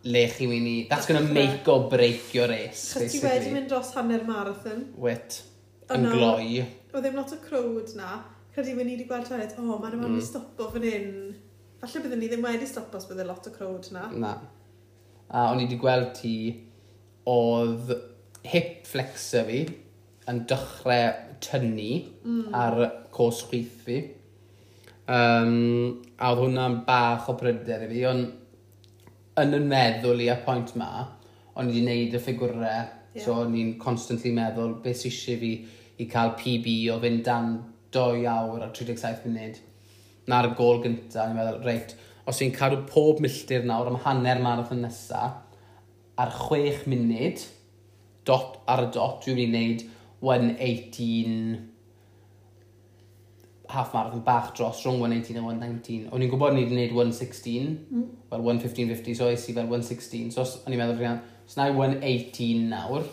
le chi wyni... That's gonna make or break your race, Chos ti wedi mynd dros hanner marathon. Wit. Oh, yn Yna- gloi. O ddim lot o crowd na. Credu wedi ni wedi gweld traed, o, mae'n mm. mynd i stopo fan hyn. Falle byddwn ni ddim wedi stopo os bydde lot o crowd na. Na. A o'n i wedi gweld ti, oedd hip flexor fi yn dechrau tynnu mm. ar cos chwith fi. Um, a oedd hwnna'n bach o pryder i fi, ond yn y meddwl i y pwynt ma, o'n i wedi gwneud y ffigwrau, yeah. so o'n i'n constantly meddwl beth sy'n eisiau fi i cael PB o fynd dan 2 awr a 37 munud. Na'r gol gyntaf, o'n i'n meddwl, reit, os i'n cadw pob milltir nawr am hanner marathon nesaf, ar 6 munud, dot ar y dot, dwi'n mynd i wneud 118 half marathon bach dros rhwng 118 a 119. O'n i'n gwybod ni wedi gwneud 116, mm. fel 115.50, so es i fel 116. So os o'n i'n meddwl rhan, os na i 118 nawr,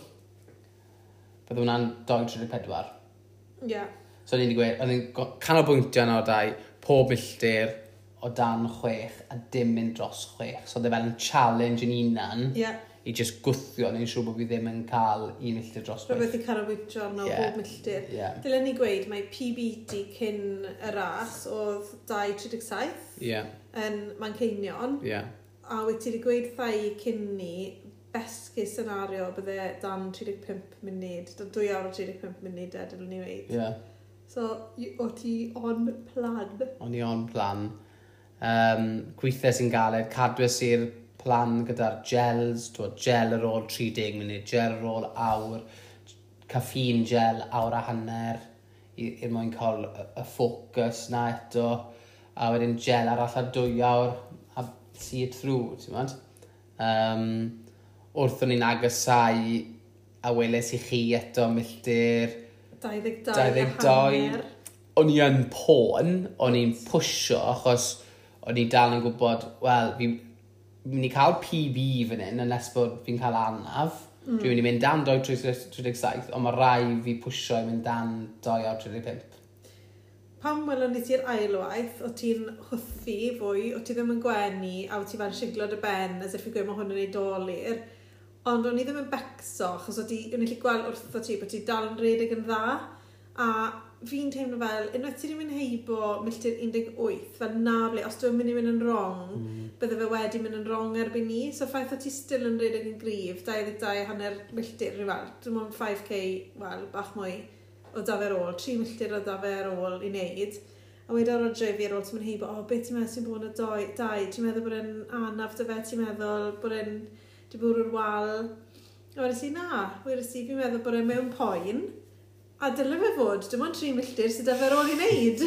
bydde hwnna'n 234. Ie. Yeah. So o'n i'n gweud, o'n i'n canolbwyntio yna o dau, pob milltir o dan chwech a dim mynd dros chwech. So oedd e fel yn challenge yn unan. Ie. Yeah i just gwthio neu'n siŵr bod fi ddim yn cael un milltir dros beth. Rwy'n carawitio arno yeah. bob milltir. Yeah. Dylen ni gweud mae PBD cyn y ras oedd 2.37 yeah. yn Manceinion. Yeah. A wyt ti wedi gweud thai cyn ni besgu senario bydde dan 35 munud, dan 2 awr o 35 munud e, dylen ni weid. Yeah. So, o ti on plan? O'n i on plan. Um, gweithio sy'n galed, cadwys i'r plan gyda'r gels, twod gel ar ôl 30 munud, gel ar ôl awr, caffeine gel awr a hanner, i, i mwyn cael y ffocws na eto, a wedyn gel arall ar dwy awr, a see it through, ti'n mynd? Um, wrth o'n i'n agosáu, a weles i chi eto milltir... 22, 22 hanner. O'n i yn pôn, o'n i'n pwysio, achos o'n i dal yn gwybod, wel, fi, mynd i cael PB fan hyn, unless bod fi'n cael anaf. Mm. Dwi'n mynd i mynd dan 2.37, ond mae rai fi pwysio i mynd dan 2.35. Pam welon ni ti'r ailwaith, o ti'n hwthu fwy, o ti ddim yn gwenu, a o ti fan siglod y ben, as if i gweud mae hwn yn ei dolir. Ond o'n i ddim yn becso, achos o'n i'n gallu gweld wrth o ti, bod ti dal yn redig yn dda, a fi'n teimlo fel, unwaith ti wedi mynd heibo milltir 18, fel na ble, os dwi'n mynd i mynd yn wrong, mm. bydde fe wedi mynd yn wrong erbyn ni. So ffaith o ti still yn rhedeg yn grif, 22 hanner milltir rhyw fel, dwi'n ond 5k, wel, bach mwy o dafer ôl, 3 milltir o dafer ôl i wneud. A wedi o'r adre fi ar ôl ti'n mynd heibo, o, oh, beth ti'n meddwl sy'n bod yn y dau? Ti'n meddwl bod yn anaf dy fe, ti'n meddwl bod yn dibwrw'r wal? A wedi si, na, wedi si, fi'n meddwl bod yn mewn poen. A dyle fe fod, dim ond tri milltir sydd efo'r ôl i wneud.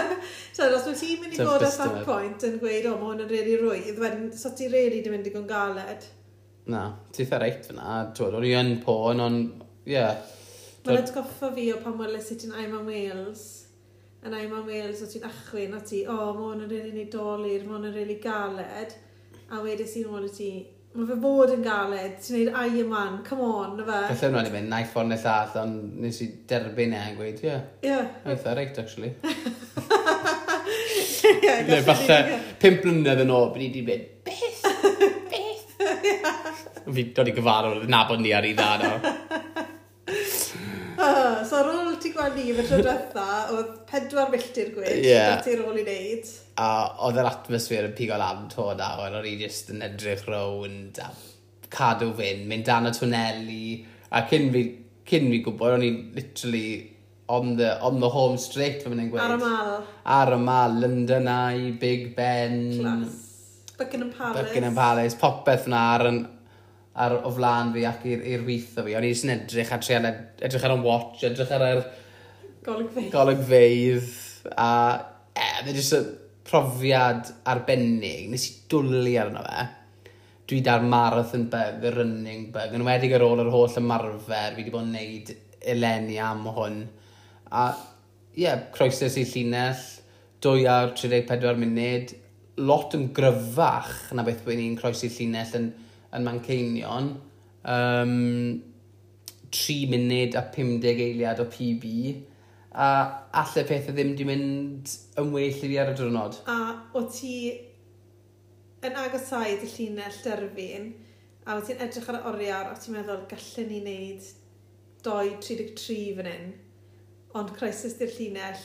so, os mae ti'n mynd i fod at that point yn gweud, o, oh, mae hwn yn really rwydd, wedyn, so ti'n really dim mynd i gwn galed. Na, ti'n eitha reit fyna, twyd, o'n i yn pon, ond, ie. Yeah. Mae'n atgoffa fi o pan weles i ti'n aim am Wales, yn aim am Wales, o ti'n achwyn, a ti, o, oh, mae hwn yn really neudoli'r, mae hwn yn really galed, a wedys i'n ôl i ti, mae fe bod yn galed, ti'n neud ai yman, come on, na fe. Felly yna ni mynd, naeth ffordd neu llall, ond nes i derbyn e a gweud, ie. Ie. Eitha reit, actually. Ie, falle, pimp blynedd yn ôl, byd i di mynd, beth? Beth? Fi dod i gyfarwyr, nabod ni ar ei dda, o. So ar ôl ti gweld ni, fe tro diwetha, oedd pedwar milltir gwyd, yeah. ti'n ôl i wneud a oedd yr atmosfer yn pigo lan to nawr, o'n i just yn edrych rownd a cadw fynd, mynd dan y twneli, a cyn fi, cyn fi gwybod, o'n i literally on the, on the home straight fe mynd gweud. Ar y mal. Ar y mal, London Eye, Big Ben. Class. Buckingham Palace. Buckingham Palace, popeth na ar, yn, ar o flaen fi ac i'r wyth fi. O'n i jyst yn edrych a trial edrych ar y watch, edrych ar yr... Golygfeidd. Golygfeidd. A, e, yeah, just profiad arbennig. Nes i dwlu arno fe. Dwi da'r marathon bug, y running bug, yn wedi ar ôl yr holl ymarfer, fi wedi bod yn neud eleni am hwn. A ie, yeah, croeso i llinell, 2 awr 34 munud, lot yn gryfach na beth bod ni'n croesi llinell yn, yn Manceinion. Um, 3 munud a 50 eiliad o PB a alle pethau ddim di mynd yn well i fi ar y diwrnod. A o ti yn agosáu dy llinell derfyn, a o ti'n edrych ar y oriawr, a ti'n meddwl gallen ni wneud 2.33 fan hyn, ond croesus di'r llinell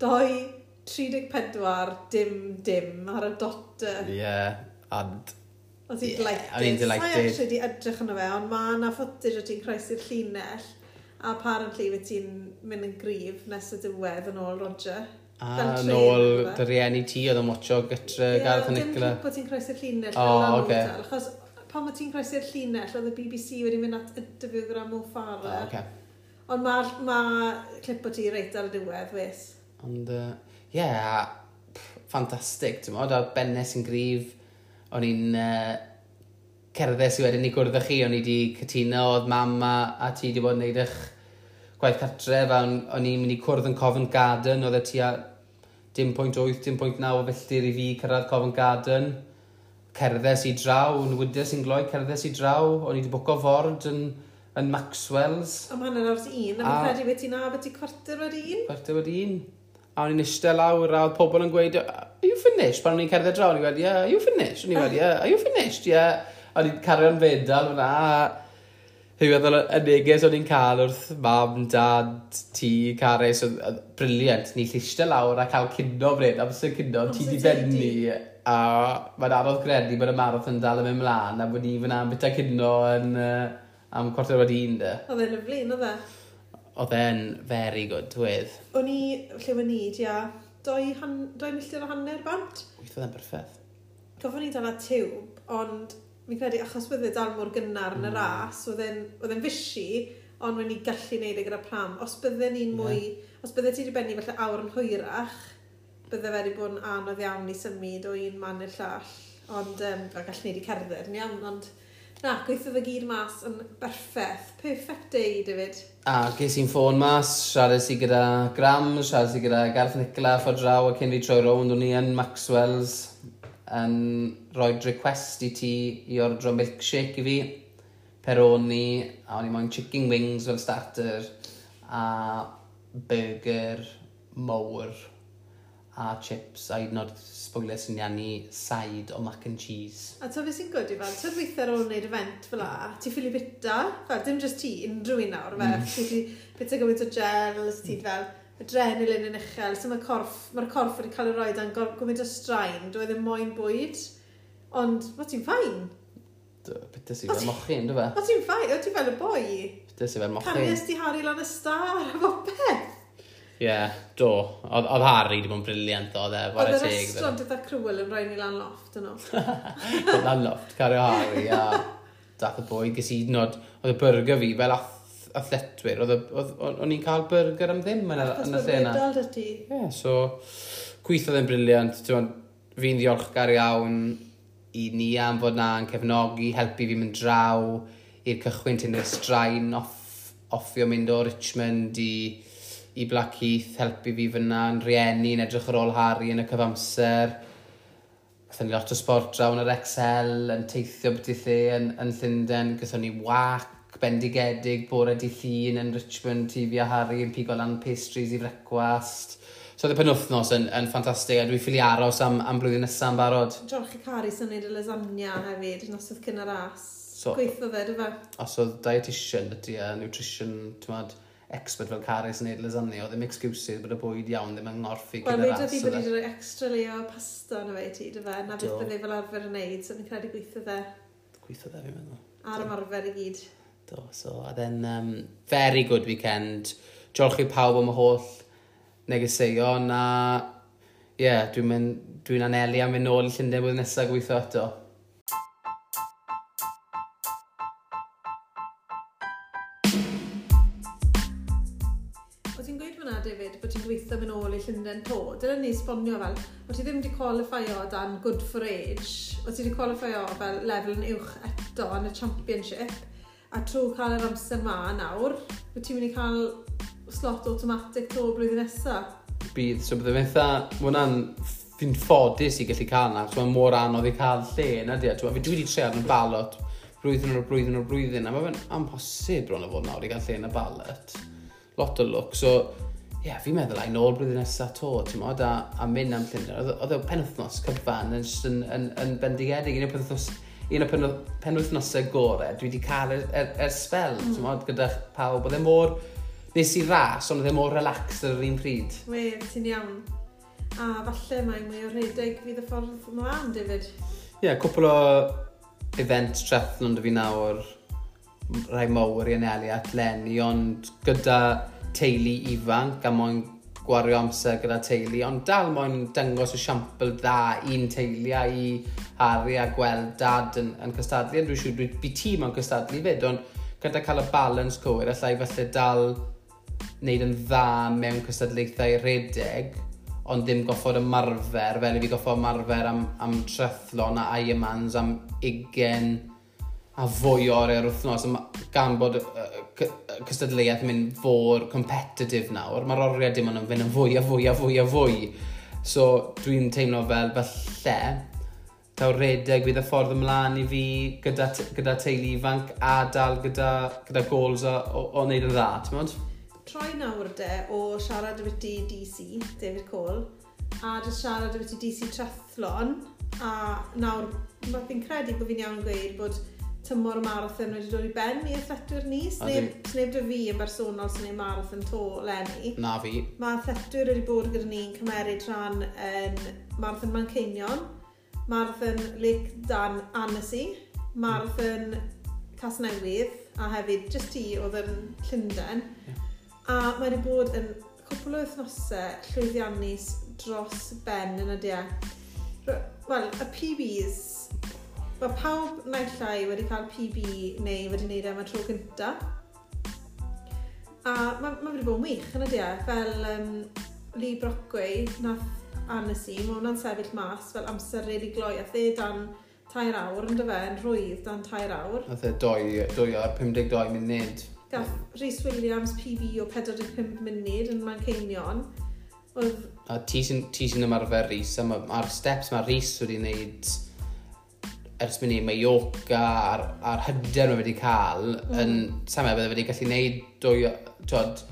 2.34 dim dim ar y dot. Ie, yeah, and... O ti'n yeah, delighted. O'n i'n delighted. Sa'i actually di edrych yno fe, ond mae yna ffotydd o ti'n croesi'r llinell A apparently fe ti'n mynd yn grif nes y diwedd yn ôl Roger. Ah, a yn ôl dy rieni ti oedd yn watcho gytre yeah, Gareth Nicola. Ie, dim bod ti'n croesi'r llinell. O, oh, oce. Okay. Achos pan mae ti'n croesi'r llinell, oedd y BBC wedi mynd at interview gyda Mo Farah. Oh, okay. Ond mae ma clip o ti reit ar y diwedd, fes. Ond, ie, uh, yeah, ffantastig, ti'n modd, a benne sy'n grif, o'n i'n uh, cerddes sydd wedyn i gwrdd â chi, o'n i wedi cytuno, oedd mam a, a ti wedi bod yn neud eich gwaith cartref, a o'n i'n mynd i cwrdd yn Covent Garden, oedd e tua 10.8, 10.9 o filltir i fi cyrraedd Covent Garden. Cerddes i draw, yn wydes i'n gloi, cerddes i draw, o'n i wedi bwco ford yn, yn Maxwell's. A mae yn ars un, a mae'n credu beth ti'n a beth ti cwarter wedi un? Cwarter wedi un. A o'n i'n eistedd lawr, a oedd pobl yn gweud, are you finished? Pan o'n i'n cerdded draw, o'n i'n gweud, yeah, are you finished? O'n i'n gweud, ah. yeah, are you finished? Yeah o'n i'n cario'n fedal hwnna, a hei feddwl ah, y neges o'n i'n cael wrth mam, dad, ti, cares, oedd briliant. Ni llistau lawr a cael cyndo bryd, amser cyndo, ti di benni. A mae'n anodd gredu bod y marathon dal yn mynd mlaen, a bod ni fyna am bita cyndo yn... Uh, am cwarter wedi un, de. Oedd e'n lyflu, oedd e? Oedd e'n very good, wedd. O'n i, lle fe ni, ia, doi, han, doi milltir o hanner bant. Wyth oedd e'n berffeth. Gofyn ni dala tiwb, ond fi'n credu achos bydd e dal mor gynnar yn y mm. ras, oedd e'n fysi, ond wedi gallu neud e gyda pram. Os bydde ni'n mwy, yeah. os bydde ti wedi benni falle awr yn hwyrach, bydde fe wedi bod yn anodd iawn i symud o un man i'r llall. Ond, um, gallu neud i cerdded yn iawn, ond na, gweithio fe gyd mas yn berffaith. Perfect day, David. A ges i'n ffôn mas, siarad i gyda Gram, siarad i gyda Garth Nicola, ffordd draw a cyn fi troi rownd, o'n i yn Maxwell's yn rhoi request i ti i ordro milkshake i fi, peroni, a o'n i moyn chicken wings fel starter, a burger mowr, a chips, a hyd yn oed sbwylau sy'n ni side o mac and cheese. A ta fe sy'n godio fel, ta'n weithio ar ôl wneud event fel a, ti ffili bita, fel dim just ti, unrhyw un nawr, fel, mm. ti ffili bita gymaint o gel, ti mm. fel, adrenalin yn uchel, so mae'r corff, mae'r corff wedi cael ei roi dan gwmyd o straen, dwi ddim e moyn bwyd, ond mae ti'n ffain. Bydde si fel mochyn, dwi fe? Mae ti'n ffain, o ti'n fel y boi. Bydde si fel mochyn. Carias di Harry lan y star, a fo beth. Ie, yeah, do. Oedd Harry wedi bod yn briliant o dde, fawr y teg. Oedd yr restaurant eitha crwyl yn rhoi ni lan loft yno. lan loft, cario Harry, a dath y boi, gysi nod, oedd y burger fi fel ath athletwyr, o'n i'n cael burger am ddim yn y lle yna. Achos Ie, so gweithiodd yn briliant, fi'n ddiolchgar iawn i ni am fod na yn cefnogi, helpu fi mynd draw i'r cychwyn tynnu'r straen off, offio mynd o Richmond i, i Blackheath, helpu fi fyna yn rieni yn edrych ar ôl Harry yn y cyfamser. Gathen ni lot o sport draw yn yr Excel, yn teithio beth i lle yn, yn Llundain, gathen ni wac bendigedig bore di llun yn Richmond, TV a Harry yn pigo lan pastries i frecwast. So oedd y penwthnos yn, yn ffantastig a dwi'n ffili aros am, am blwyddyn nesaf yn barod. Joch i cari sy'n neud y lasagna hefyd, nos oedd cyn yr as. So, Gweithio fe, dy fe? Os oedd dietitian, ydy a nutrition, ti'n mad, expert fel Caris yn neud lasagna, oedd ddim excuses bod y bwyd iawn ddim yn ngorffi gyda'r as. Wel, wedi bod wedi rhoi extra leo pasta na fe ti, dy fe, na beth bydde fel arfer yn neud, so ni'n credu gweithio fe. Gweithio fe, fi'n meddwl. Ar ymarfer i gyd. Do, so, a then, um, very good weekend. Diolch i pawb am y holl negeseuon a, ie, yeah, dwi'n dwi anelu am fynd nôl i Llundain blwyddyn nesaf gweithio eto. gweithio mynd ôl i Llundain to, dyna ni sbonio fel, o ti ddim wedi qualifio dan good for age, o ti wedi qualifio fel lefel yn uwch eto yn y championship, a trwy cael yr amser ma nawr, wyt ti'n mynd i cael slot automatic to blwyddyn nesaf? Bydd, so byddai fatha, mae hwnna'n fi'n ffodus i gallu cael na, so mae'n mor anodd i cael lle yna di, a e? fi dwi wedi treiad yn balot blwyddyn o'r blwyddyn o'r blwyddyn, a mae fe'n amposib bron o fod nawr i gael lle yn y balot. Lot o look, so ie, yeah, fi'n meddwl ai nôl blwyddyn nesaf to, ti'n modd, a, a mynd am llunio. Oedd y penwthnos cyfan yn, yn, yn, yn bendigedig, un o'r penwthnos un o'r penwythnosau gorau, dwi wedi cael yr, er, er, er spel, mm. ti'n modd, gyda pawb. Oedd e mor, nes i ras, ond oedd e mor relaxed ar yr un pryd. We, ti'n iawn. A falle mae mwy o rhedeg fydd y ffordd mlaen, David. Ie, yeah, cwpl o event triathlon dy fi nawr, rhai mowr i anelu at Lenny, ond gyda teulu ifanc a moyn gwario amser gyda teulu, ond dal moyn dangos siampl dda un teulu a i Harry a gweld dad yn, yn cystadlu. Dwi'n siŵr dwi'n bu tîm yn cystadlu fyd, ond gyda cael y balans cywir, allai falle dal wneud yn dda mewn cystadlaethau redeg, ond ddim goffod ymarfer, fel i fi goffod ymarfer am, am trethlon a Ironmans am 20 a fwy o oriau'r wythnos, gan bod y cystadleuaeth yn mynd fôr competitive nawr, mae'r oriau dim ond yn fynd yn fwy a fwy a fwy a fwy. So dwi'n teimlo fel, falle, taw redeg bydd y ffordd ymlaen i fi gyda, gyda teulu ifanc a dal gyda, gyda goals o, o, o wneud yn dda, ti'n modd? Troi nawr de o siarad ambiti DC, David Cole, a dy siarad ambiti DC Triathlon, a nawr, fi'n credu bod fi'n iawn gweud bod tymor y marathon wedi dod i ben i athletwyr ni. Sneb sneb dy fi yn bersonol sy'n ei marathon to lenni. Na fi. Mae athletwyr wedi bod gyda ni'n cymeryd rhan yn marathon Manceinion, marathon Lake Dan Annecy, marathon Casnewydd, a hefyd just ti oedd yn Llundain. Yeah. A mae wedi bod yn cwpl o wythnosau llwyddiannus dros ben yn y ydy. E? Wel, y PBs Mae pawb naill llai wedi cael PB neu wedi wneud e am y tro cynta. A mae ma wedi bod yn wych yn y dia, e? fel um, Lee Brockway nath Annecy, mae hwnna'n sefyll mas fel amser rili really gloi, a dde dan tair awr yn dyfa, yn rwydd dan tair awr. E a dde 2 ar 52 munud. Gath Rhys Williams PB o 45 munud yn Manceinion. Oedd... A ti sy'n ymarfer Rhys, a'r steps mae Rhys wedi wneud ers mynd i Mallorca a'r, ar hyder mae wedi cael mm. yn samau bydde wedi gallu neud dwy, twod,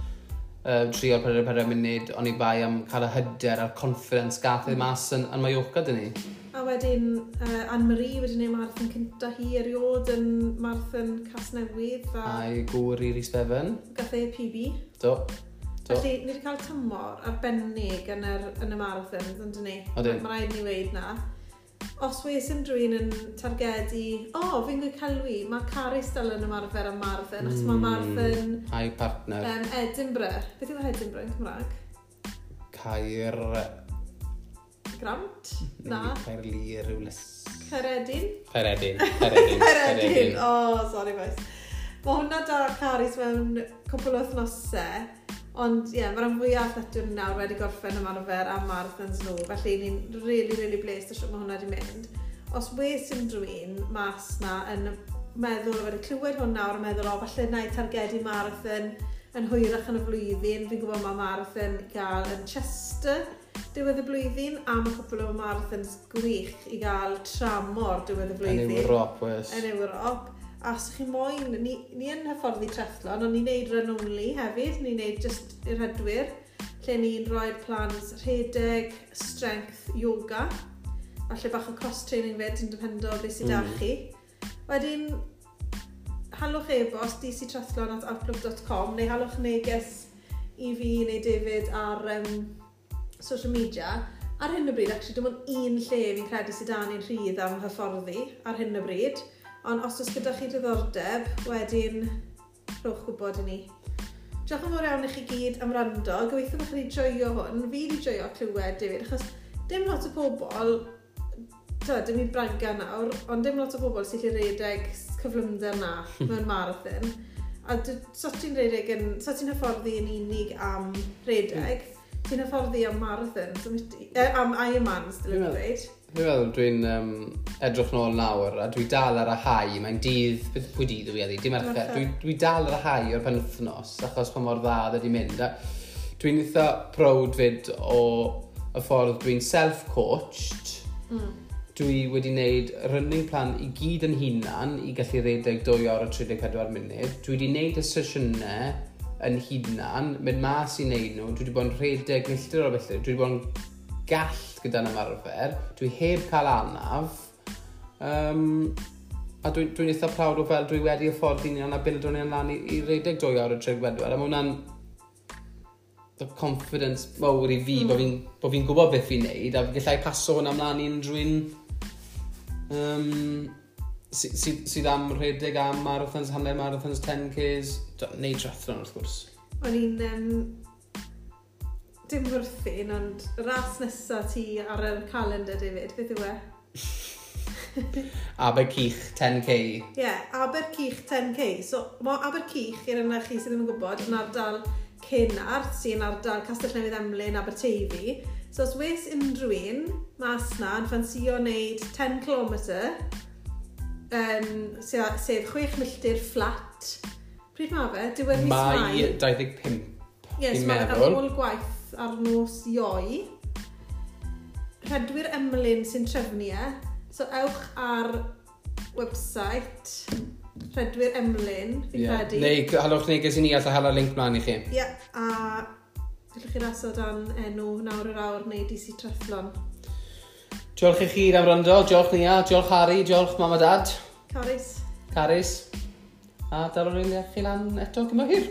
uh, tri o'r pedwar pedwar munud ond i bai am cael y hyder a'r confidence gath ei mm. mas yn, yn Mallorca dyn ni. A wedyn uh, Anne-Marie wedi gwneud marathon cynta hi eriod yn marathon Casnewydd. A... A'i gŵr i Rhys Bevan. Gath ei PB. Do. Do. Felly, ni wedi cael tymor arbennig yn, yr, yn y marathons, yn dyn ni. Mae rhaid ni weid na os wes yn rhywun yn targedu, o, oh, fi'n gwneud celwi, mae Caris dal yn ymarfer am Marfyn, achos mm, mae Marfyn... Hmm. Ai partner. Um, Edinburgh. Beth yw Edinburgh yn Cymraeg? Cair... Grant? Mm-hmm. Na. Cair Lir yw lys... Caeredin? Caeredin. Caeredin. Caeredin. O, oh, sorry, boys. Mae hwnna da Caris mewn cwpl o wythnosau. Ond ie, yeah, mae'r fwyaf athletwyr nawr wedi gorffen ymarfer am marathons nhw, felly ni'n really, really blessed o sio mae hwnna wedi mynd. Os wes unrhyw un mas na yn meddwl wedi clywed hwn nawr yn meddwl, o, falle na i targedu marathon yn hwyrach yn y flwyddyn. Fi'n gwybod mae marathon gael yn Chester diwedd y blwyddyn a mae cwpl o marathons gwych i gael tramor diwedd y blwyddyn. Yn Ewrop, wes. Yn Ewrop. A os ych chi moyn, ni, ni yn hyfforddi trethlon, ond ni'n neud run only hefyd, ni'n neud just i'r hedwyr, lle ni'n rhoi'r plans rhedeg, strength, yoga. Falle bach o cost training fed yn dependo beth sydd mm. -hmm. chi. Wedyn, halwch e-bost dctrathlon at outlook.com neu halwch neges i fi neu David ar um, social media. Ar hyn o bryd, actually, dim ond un lle fi'n credu sydd dan ni'n rhydd am hyfforddi ar hyn o bryd. Ond os oes gyda chi diddordeb, wedyn rhowch gwybod i ni. Diolch yn fawr iawn i chi gyd am rando. Gobeithio bod chi wedi joio hwn. Fi wedi joio clywed, David, achos dim lot o bobl ta, dim i braga nawr, ond dim lot o bobl sy'n gallu redeg cyflymder na hmm. mewn marathon. A so ti'n redeg yn, so ti'n hyfforddi yn unig am redeg, hmm. ti'n hyfforddi am marathon, so, am Ironmans, dwi'n dweud. Dwi'n meddwl dwi'n um, edrych nôl nawr a dwi dal ar y hau. Mae'n dydd, pwy dydd yw i edrych? Dim mercher. Dwi, dwi dal ar y hau o'r penwthnos achos pa mor dda ddod e i mynd. Dwi'n eitha proud fyd o y ffordd dwi'n self-coached. Mm. Dwi wedi wneud running plan i gyd yn hunan i gallu redeg 2 awr a 34 munud. Dwi wedi wneud y sesiynau yn hunan, mynd mas i wneud nhw, dwi wedi bod yn rhedeg milltir o felly, dwi wedi bod yn gall gyda'n ymarfer, dwi heb cael anaf, um, a dwi'n dwi, dwi eitha prawd o fel dwi wedi hyfforddi ni anna bildo ni ymlaen i, i redeg 2 awr y 34, a mae hwnna'n the confidence mawr i fi, mm. bod fi'n bo fi gwybod beth fi'n neud, a gallai paso hwnna ymlaen i unrhyw um, sydd sy, sy, am rhedeg am marathons, hanner marathons, 10Ks, neu triathlon wrth gwrs. O'n i'n um, dim wrthyn, ond ras nesaf ti ar y calendar, David, beth yw e? Abercych 10k. Ie, yeah, Abercych 10k. So, mae Abercych, i'r yna chi sydd ddim yn gwybod, yn ardal Cynart, sy'n ardal Castell Newydd Emlyn, Aberteifi. So, os wes unrhyw un mas na yn ffansio wneud 10 km, um, sef 6 milltir fflat, pryd mae fe? Diwedd mis Mai. Mai 25, Yes, fi'n meddwl. Ie, gwaith ar nos ioi. Rhedwyr ymlyn sy'n trefnu e. So ewch ar website Rhedwyr Emlyn, fi'n yeah. credu. Neu halwch neges i ni allai hala link mlaen i chi. Ie, yeah. a gallwch chi raso dan enw nawr yr awr neu DC Trefflon. Diolch i chi am rando, diolch Nia, diolch Harry, diolch mam a dad. Caris. Caris. A dal o'r un chi lan eto gymau hir.